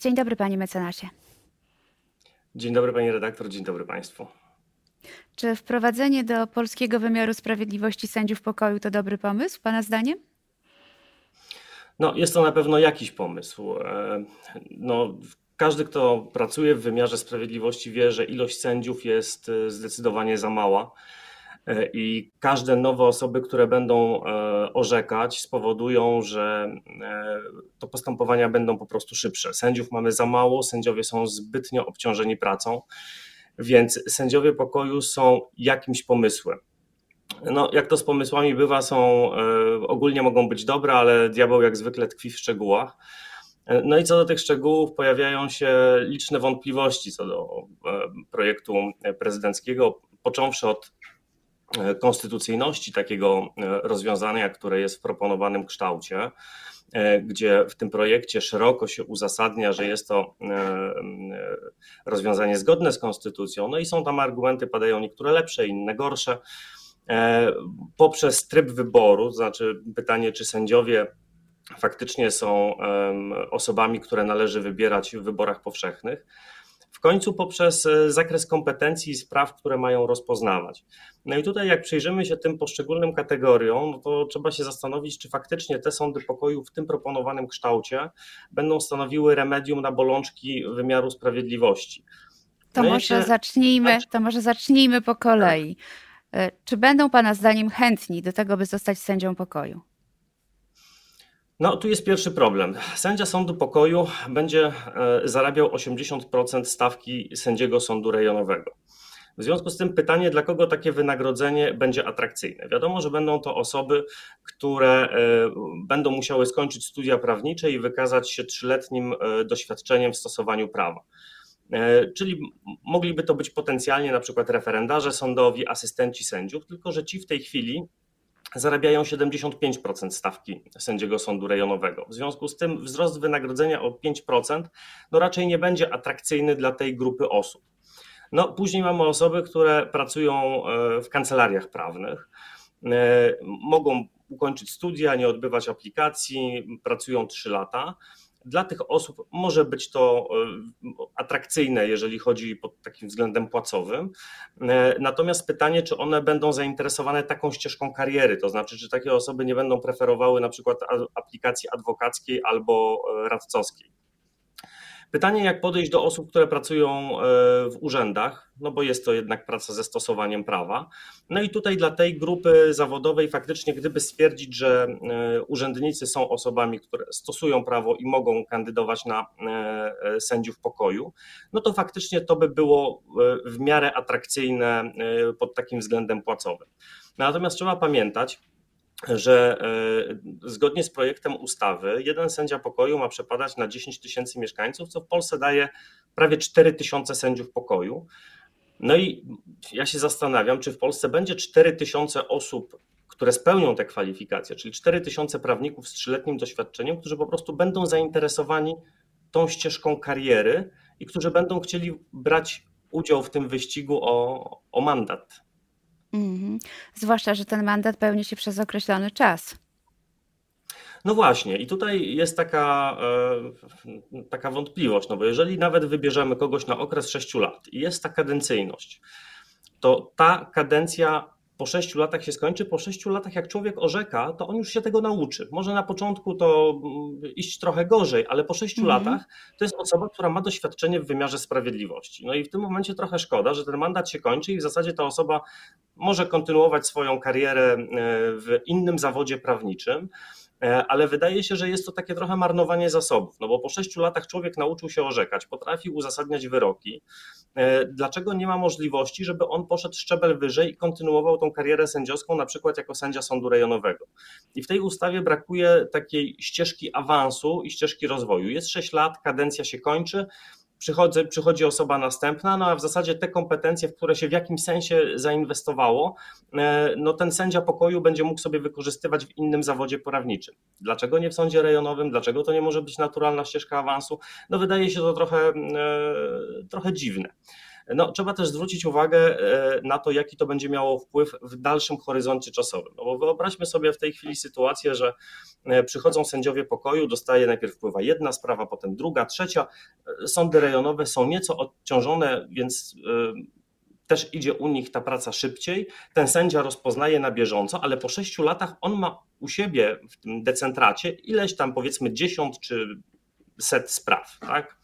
Dzień dobry, panie mecenasie. Dzień dobry, pani redaktor, dzień dobry państwu. Czy wprowadzenie do polskiego wymiaru sprawiedliwości sędziów pokoju to dobry pomysł, pana zdaniem? No, jest to na pewno jakiś pomysł. E, no, każdy, kto pracuje w wymiarze sprawiedliwości, wie, że ilość sędziów jest e, zdecydowanie za mała. E, I każde nowe osoby, które będą orzekać, spowodują, że to postępowania będą po prostu szybsze. Sędziów mamy za mało, sędziowie są zbytnio obciążeni pracą, więc sędziowie pokoju są jakimś pomysłem. No, jak to z pomysłami bywa, są ogólnie mogą być dobre, ale diabeł jak zwykle tkwi w szczegółach. No i co do tych szczegółów, pojawiają się liczne wątpliwości co do e, projektu prezydenckiego, począwszy od e, konstytucyjności takiego e, rozwiązania, które jest w proponowanym kształcie, gdzie w tym projekcie szeroko się uzasadnia, że jest to rozwiązanie zgodne z konstytucją. No i są tam argumenty, padają niektóre lepsze, inne gorsze. Poprzez tryb wyboru, to znaczy pytanie, czy sędziowie faktycznie są osobami, które należy wybierać w wyborach powszechnych. W końcu poprzez e, zakres kompetencji i spraw, które mają rozpoznawać. No i tutaj, jak przyjrzymy się tym poszczególnym kategoriom, no to trzeba się zastanowić, czy faktycznie te sądy pokoju w tym proponowanym kształcie będą stanowiły remedium na bolączki wymiaru sprawiedliwości. To, no może, się... zacznijmy, to może zacznijmy po kolei. E, czy będą Pana zdaniem chętni do tego, by zostać sędzią pokoju? No, tu jest pierwszy problem. Sędzia sądu pokoju będzie e, zarabiał 80% stawki sędziego sądu rejonowego. W związku z tym pytanie, dla kogo takie wynagrodzenie będzie atrakcyjne? Wiadomo, że będą to osoby, które e, będą musiały skończyć studia prawnicze i wykazać się trzyletnim e, doświadczeniem w stosowaniu prawa. Czyli mogliby to być potencjalnie na przykład referendarze sądowi, asystenci sędziów, tylko że ci w tej chwili zarabiają 75% stawki sędziego sądu rejonowego. W związku z tym wzrost wynagrodzenia o 5% no raczej nie będzie atrakcyjny dla tej grupy osób. No, później mamy osoby, które pracują e, w kancelariach prawnych, e, mogą ukończyć studia, nie odbywać aplikacji, pracują 3 lata dla tych osób może być to e, atrakcyjne, jeżeli chodzi pod takim względem płacowym. E, natomiast pytanie, czy one będą zainteresowane taką ścieżką kariery, to znaczy, czy takie osoby nie będą preferowały na przykład aplikacji adwokackiej albo e, radcowskiej. Pytanie, jak podejść do osób, które pracują e, w urzędach, no bo jest to jednak praca ze stosowaniem prawa. No i tutaj dla tej grupy zawodowej faktycznie, gdyby stwierdzić, że e, urzędnicy są osobami, które stosują prawo i mogą kandydować na e, sędziów pokoju, no to faktycznie to by było w miarę atrakcyjne pod takim względem płacowym. Natomiast trzeba pamiętać, że e, zgodnie z projektem ustawy jeden sędzia pokoju ma przepadać na 10 tysięcy mieszkańców, co w Polsce daje prawie 4 tysiące sędziów pokoju. No i ja się zastanawiam, czy w Polsce będzie 4 tysiące osób, które spełnią te kwalifikacje, czyli 4 tysiące prawników z trzyletnim doświadczeniem, którzy po prostu będą zainteresowani tą ścieżką kariery i którzy będą chcieli brać udział w tym wyścigu o, o mandat. Mhm. Zwłaszcza, że ten mandat pełni się przez określony czas. No właśnie, i tutaj jest taka, e, taka wątpliwość, no bo jeżeli nawet wybierzemy kogoś na okres 6 lat i jest ta kadencyjność, to ta kadencja po sześciu latach się skończy. Po sześciu latach, jak człowiek orzeka, to on już się tego nauczy. Może na początku to mm, iść trochę gorzej, ale po sześciu mm. latach to jest osoba, która ma doświadczenie w wymiarze sprawiedliwości. No i w tym momencie trochę szkoda, że ten mandat się kończy i w zasadzie ta osoba może kontynuować swoją karierę e, w innym zawodzie prawniczym. E, ale wydaje się, że jest to takie trochę marnowanie zasobów, no bo po sześciu latach człowiek nauczył się orzekać, potrafi uzasadniać wyroki. E, dlaczego nie ma możliwości, żeby on poszedł szczebel wyżej i kontynuował tą karierę sędziowską, na przykład jako sędzia sądu rejonowego? I w tej ustawie brakuje takiej ścieżki awansu i ścieżki rozwoju. Jest sześć lat, kadencja się kończy, przychodzi, przychodzi osoba następna, no a w zasadzie te kompetencje, w które się w jakimś sensie zainwestowało, e, no ten sędzia pokoju będzie mógł sobie wykorzystywać w innym zawodzie prawniczym. Dlaczego nie w sądzie rejonowym? Dlaczego to nie może być naturalna ścieżka awansu? No wydaje się to trochę, e, trochę dziwne. No, trzeba też zwrócić uwagę e, na to, jaki to będzie miało wpływ w dalszym horyzoncie czasowym. No bo wyobraźmy sobie w tej chwili sytuację, że e, przychodzą sędziowie pokoju, dostaje najpierw wpływa jedna sprawa, potem druga, trzecia. Sądy rejonowe są nieco odciążone, więc też idzie u nich ta praca szybciej. Ten sędzia rozpoznaje na bieżąco, ale po sześciu latach on ma u siebie w tym decentracie ileś tam powiedzmy dziesiąt czy set spraw, tak?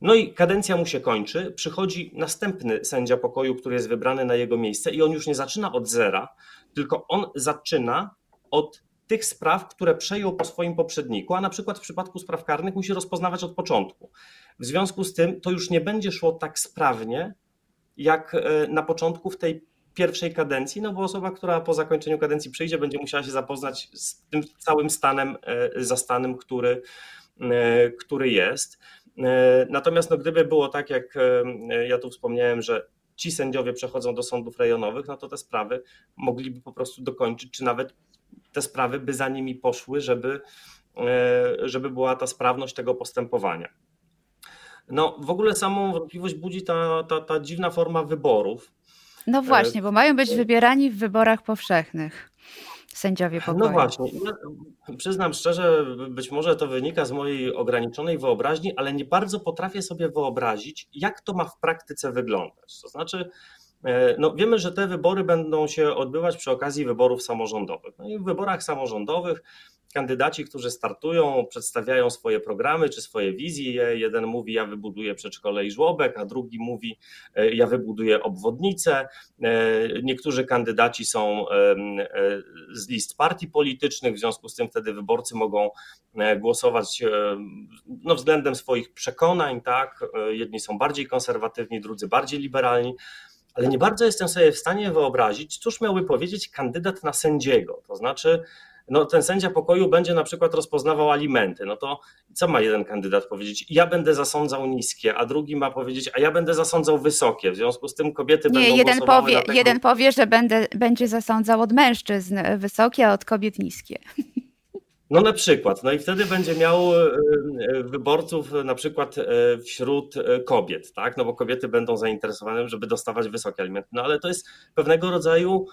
No i kadencja mu się kończy, przychodzi następny sędzia pokoju, który jest wybrany na jego miejsce i on już nie zaczyna od zera, tylko on zaczyna od tych spraw, które przejął po swoim poprzedniku, a na przykład w przypadku spraw karnych musi rozpoznawać od początku. W związku z tym to już nie będzie szło tak sprawnie, jak e, na początku w tej pierwszej kadencji, no bo osoba, która po zakończeniu kadencji przyjdzie, będzie musiała się zapoznać z tym całym stanem e, zastanym, który, e, który jest. Natomiast no, gdyby było tak, jak ja tu wspomniałem, że ci sędziowie przechodzą do sądów rejonowych, no to te sprawy mogliby po prostu dokończyć, czy nawet te sprawy by za nimi poszły, żeby, żeby była ta sprawność tego postępowania. No w ogóle samą wątpliwość budzi ta, ta, ta dziwna forma wyborów. No właśnie, bo mają być wybierani w wyborach powszechnych sędziowie pokoju. No właśnie. Ja przyznam szczerze, być może to wynika z mojej ograniczonej wyobraźni, ale nie bardzo potrafię sobie wyobrazić, jak to ma w praktyce wyglądać. To znaczy, no wiemy, że te wybory będą się odbywać przy okazji wyborów samorządowych. No i w wyborach samorządowych kandydaci, którzy startują, przedstawiają swoje programy czy swoje wizje. Jeden mówi, ja wybuduję przedszkole i żłobek, a drugi mówi, e, ja wybuduję obwodnicę. E, niektórzy kandydaci są e, z list partii politycznych, w związku z tym wtedy wyborcy mogą głosować no, względem swoich przekonań, tak? Jedni są bardziej konserwatywni, drudzy bardziej liberalni ale nie bardzo jestem sobie w stanie wyobrazić, cóż miałby powiedzieć kandydat na sędziego. To znaczy, no, ten sędzia pokoju będzie na przykład rozpoznawał alimenty, no to co ma jeden kandydat powiedzieć? Ja będę zasądzał niskie, a drugi ma powiedzieć, a ja będę zasądzał wysokie. W związku z tym kobiety Nie, będą jeden powie, tego... jeden powie, że będę, będzie zasądzał od mężczyzn wysokie, a od kobiet niskie. No na przykład, no i wtedy będzie miał e, e, wyborców na przykład e, wśród kobiet, tak? No bo kobiety będą zainteresowane, żeby dostawać wysokie alimenty. No ale to jest pewnego rodzaju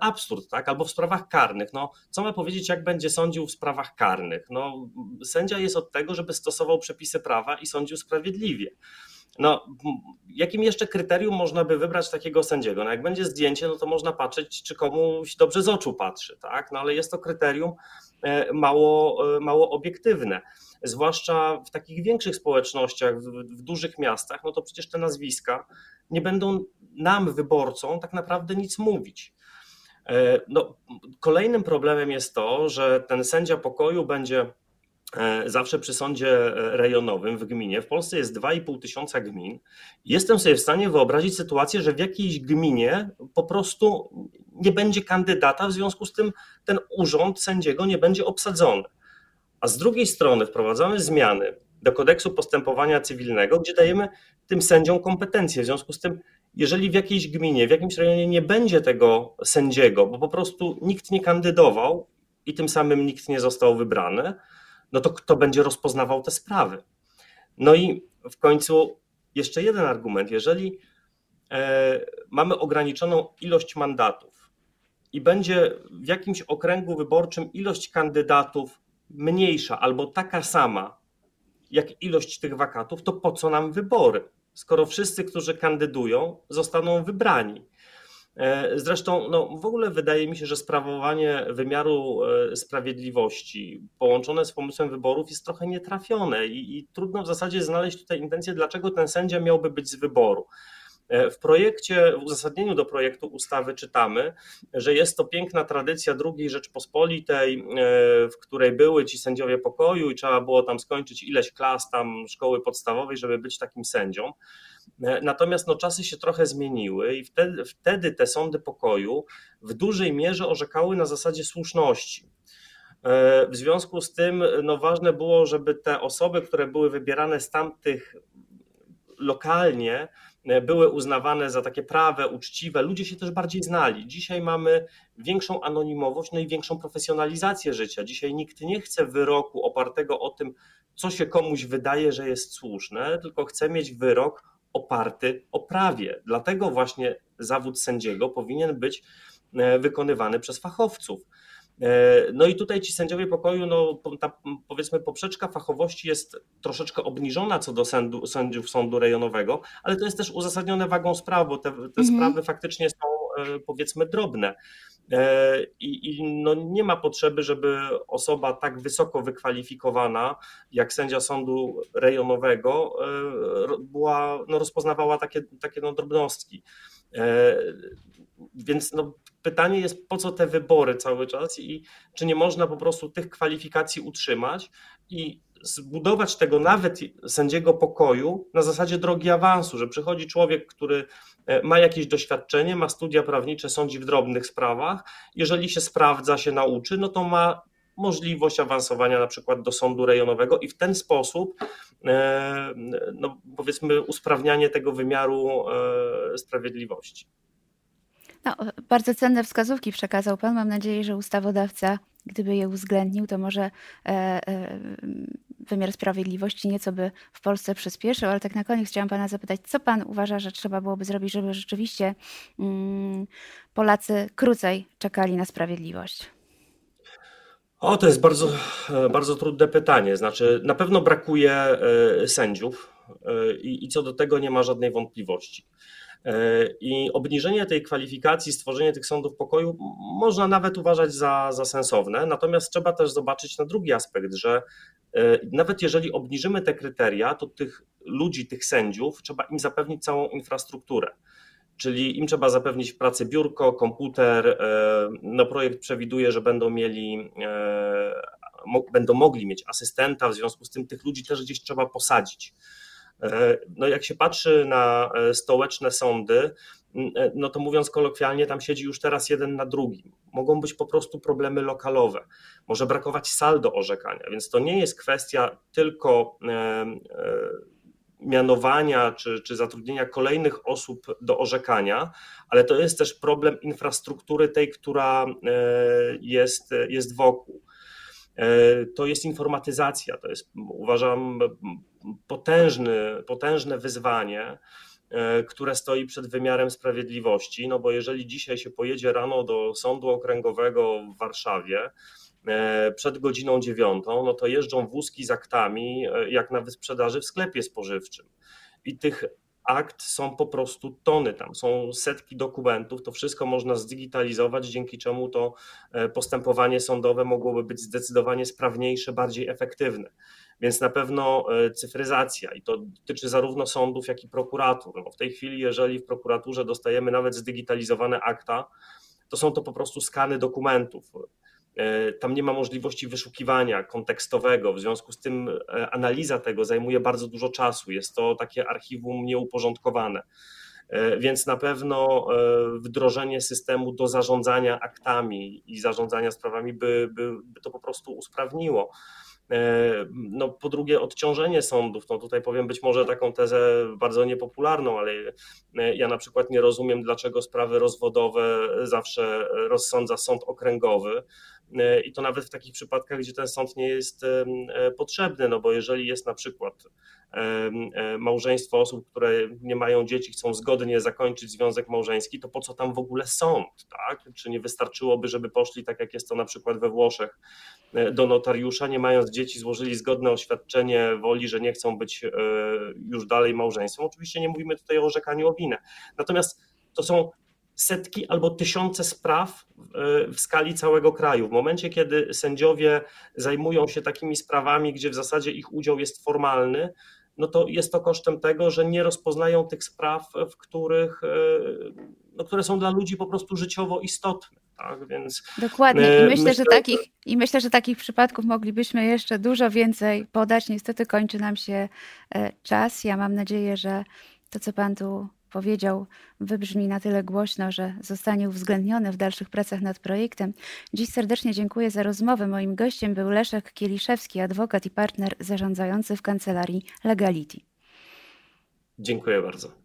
absurd, tak? Albo w sprawach karnych. No co ma powiedzieć, jak będzie sądził w sprawach karnych? No sędzia jest od tego, żeby stosował przepisy prawa i sądził sprawiedliwie. No, jakim jeszcze kryterium można by wybrać takiego sędziego? No, jak będzie zdjęcie, no to można patrzeć, czy komuś dobrze z oczu patrzy, tak? No, ale jest to kryterium e, mało, e, mało obiektywne. Zwłaszcza w takich większych społecznościach, w, w dużych miastach, no to przecież te nazwiska nie będą nam, wyborcom, tak naprawdę nic mówić. E, no, kolejnym problemem jest to, że ten sędzia pokoju będzie zawsze przy sądzie e, rejonowym w gminie. W Polsce jest 2,5 tysiąca gmin. Jestem sobie w stanie wyobrazić sytuację, że w jakiejś gminie po prostu nie będzie kandydata, w związku z tym ten urząd sędziego nie będzie obsadzony. A z drugiej strony wprowadzamy zmiany do kodeksu postępowania cywilnego, gdzie dajemy tym sędziom kompetencje. W związku z tym, jeżeli w jakiejś gminie, w jakimś rejonie nie będzie tego sędziego, bo po prostu nikt nie kandydował i tym samym nikt nie został wybrany, no to kto będzie rozpoznawał te sprawy? No i w końcu jeszcze jeden argument. Jeżeli e, mamy ograniczoną ilość mandatów i będzie w jakimś okręgu wyborczym ilość kandydatów mniejsza albo taka sama jak ilość tych wakatów, to po co nam wybory? Skoro wszyscy, którzy kandydują, zostaną wybrani. E, zresztą no, w ogóle wydaje mi się, że sprawowanie wymiaru e, sprawiedliwości połączone z pomysłem wyborów jest trochę nietrafione i, i trudno w zasadzie znaleźć tutaj intencję, dlaczego ten sędzia miałby być z wyboru. E, w projekcie, w uzasadnieniu do projektu ustawy czytamy, że jest to piękna tradycja II Rzeczpospolitej, w której były ci sędziowie pokoju i trzeba było tam skończyć ileś klas tam szkoły podstawowej, żeby być takim sędzią. E, natomiast no, czasy się trochę zmieniły i wtedy, wtedy te sądy pokoju w dużej mierze orzekały na zasadzie słuszności. E, w związku z tym no, ważne było, żeby te osoby, które były wybierane z tamtych lokalnie, e, były uznawane za takie prawe, uczciwe. Ludzie się też bardziej znali. Dzisiaj mamy większą anonimowość, no i większą profesjonalizację życia. Dzisiaj nikt nie chce wyroku opartego o tym, co się komuś wydaje, że jest słuszne, tylko chce mieć wyrok oparty o prawie. Dlatego właśnie zawód sędziego powinien być wykonywany przez fachowców. No i tutaj ci sędziowie pokoju, no ta powiedzmy poprzeczka fachowości jest troszeczkę obniżona co do sędu, sędziów sądu rejonowego, ale to jest też uzasadnione wagą spraw, bo te, te mhm. sprawy faktycznie są powiedzmy drobne. E, I, I, no nie ma potrzeby, żeby osoba tak wysoko wykwalifikowana jak sędzia sądu rejonowego e, była, no rozpoznawała takie, takie no drobnostki. E, więc no, pytanie jest, po co te wybory cały czas i czy nie można po prostu tych kwalifikacji utrzymać i zbudować tego nawet sędziego pokoju na zasadzie drogi awansu, że przychodzi człowiek, który e, ma jakieś doświadczenie, ma studia prawnicze, sądzi w drobnych sprawach. Jeżeli się sprawdza, się nauczy, no to ma możliwość awansowania na przykład do sądu rejonowego i w ten sposób e, no, powiedzmy usprawnianie tego wymiaru e, sprawiedliwości. No, bardzo cenne wskazówki przekazał Pan. Mam nadzieję, że ustawodawca, gdyby je uwzględnił, to może wymiar sprawiedliwości nieco by w Polsce przyspieszył, ale tak na koniec chciałam Pana zapytać, co Pan uważa, że trzeba byłoby zrobić, żeby rzeczywiście mm, Polacy krócej czekali na sprawiedliwość? O, to jest bardzo, bardzo trudne pytanie. Znaczy, na pewno brakuje e, sędziów e, i co do tego nie ma żadnej wątpliwości. E, I obniżenie tej kwalifikacji, stworzenie tych sądów pokoju można nawet uważać za, za sensowne, natomiast trzeba też zobaczyć na drugi aspekt, że e, nawet jeżeli obniżymy te kryteria, to tych ludzi, tych sędziów, trzeba im zapewnić całą infrastrukturę. Czyli im trzeba zapewnić w pracy biurko, komputer. E, no projekt przewiduje, że będą mieli, będą mogli mieć asystenta, w związku z tym tych ludzi też gdzieś trzeba posadzić. E, no jak się patrzy na e, stołeczne sądy, e, no to mówiąc kolokwialnie, tam siedzi już teraz jeden na drugim. Mogą być po prostu problemy lokalowe. Może brakować sal do orzekania, więc to nie jest kwestia tylko mianowania czy, czy zatrudnienia kolejnych osób do orzekania, ale to jest też problem infrastruktury tej, która jest, jest wokół. To jest informatyzacja, to jest uważam potężny, potężne wyzwanie, e, które stoi przed wymiarem sprawiedliwości. No bo jeżeli dzisiaj się pojedzie rano do sądu okręgowego w Warszawie, e, przed godziną dziewiątą, no to jeżdżą wózki z aktami, e, jak na wysprzedaży w sklepie spożywczym. I tych akt są po prostu tony, tam są setki dokumentów, to wszystko można zdigitalizować, dzięki czemu to postępowanie sądowe mogłoby być zdecydowanie sprawniejsze, bardziej efektywne. Więc na pewno e, cyfryzacja i to dotyczy zarówno sądów, jak i prokuratur. No w tej chwili, jeżeli w prokuraturze dostajemy nawet zdigitalizowane akta, to są to po prostu skany dokumentów. E, tam nie ma możliwości wyszukiwania kontekstowego, w związku z tym e, analiza tego zajmuje bardzo dużo czasu. Jest to takie archiwum nieuporządkowane. Więc na pewno wdrożenie systemu do zarządzania aktami i zarządzania sprawami by, by, by to po prostu usprawniło. E, no, po drugie, odciążenie sądów. No, tutaj powiem być może taką tezę bardzo niepopularną, ale e, ja na przykład nie rozumiem, dlaczego sprawy rozwodowe zawsze rozsądza sąd okręgowy. E, I to nawet w takich przypadkach, gdzie ten sąd nie jest potrzebny, no bo jeżeli jest na przykład małżeństwo osób, które nie mają dzieci, chcą zgodnie zakończyć związek małżeński, to po co tam w ogóle sąd? Tak? Czy nie wystarczyłoby, żeby poszli, tak jak jest to na przykład we Włoszech, do notariusza, nie mając dzieci złożyli zgodne oświadczenie woli, że nie chcą być e, już dalej małżeństwem. Oczywiście nie mówimy tutaj o orzekaniu o winę. Natomiast to są setki albo tysiące spraw e, w skali całego kraju. W momencie, kiedy sędziowie zajmują się takimi sprawami, gdzie w zasadzie ich udział jest formalny, no to jest to kosztem tego, że nie rozpoznają tych spraw, w których, e, no, które są dla ludzi po prostu życiowo istotne. Tak? Więc Dokładnie. I myślę, myślę, że takich, I myślę, że takich przypadków moglibyśmy jeszcze dużo więcej podać. Niestety kończy nam się e, czas. Ja mam nadzieję, że to, co Pan tu powiedział, wybrzmi na tyle głośno, że zostanie uwzględnione w dalszych pracach nad projektem. Dziś serdecznie dziękuję za rozmowę. Moim gościem był Leszek Kieliszewski, adwokat i partner zarządzający w kancelarii Legality. Dziękuję bardzo.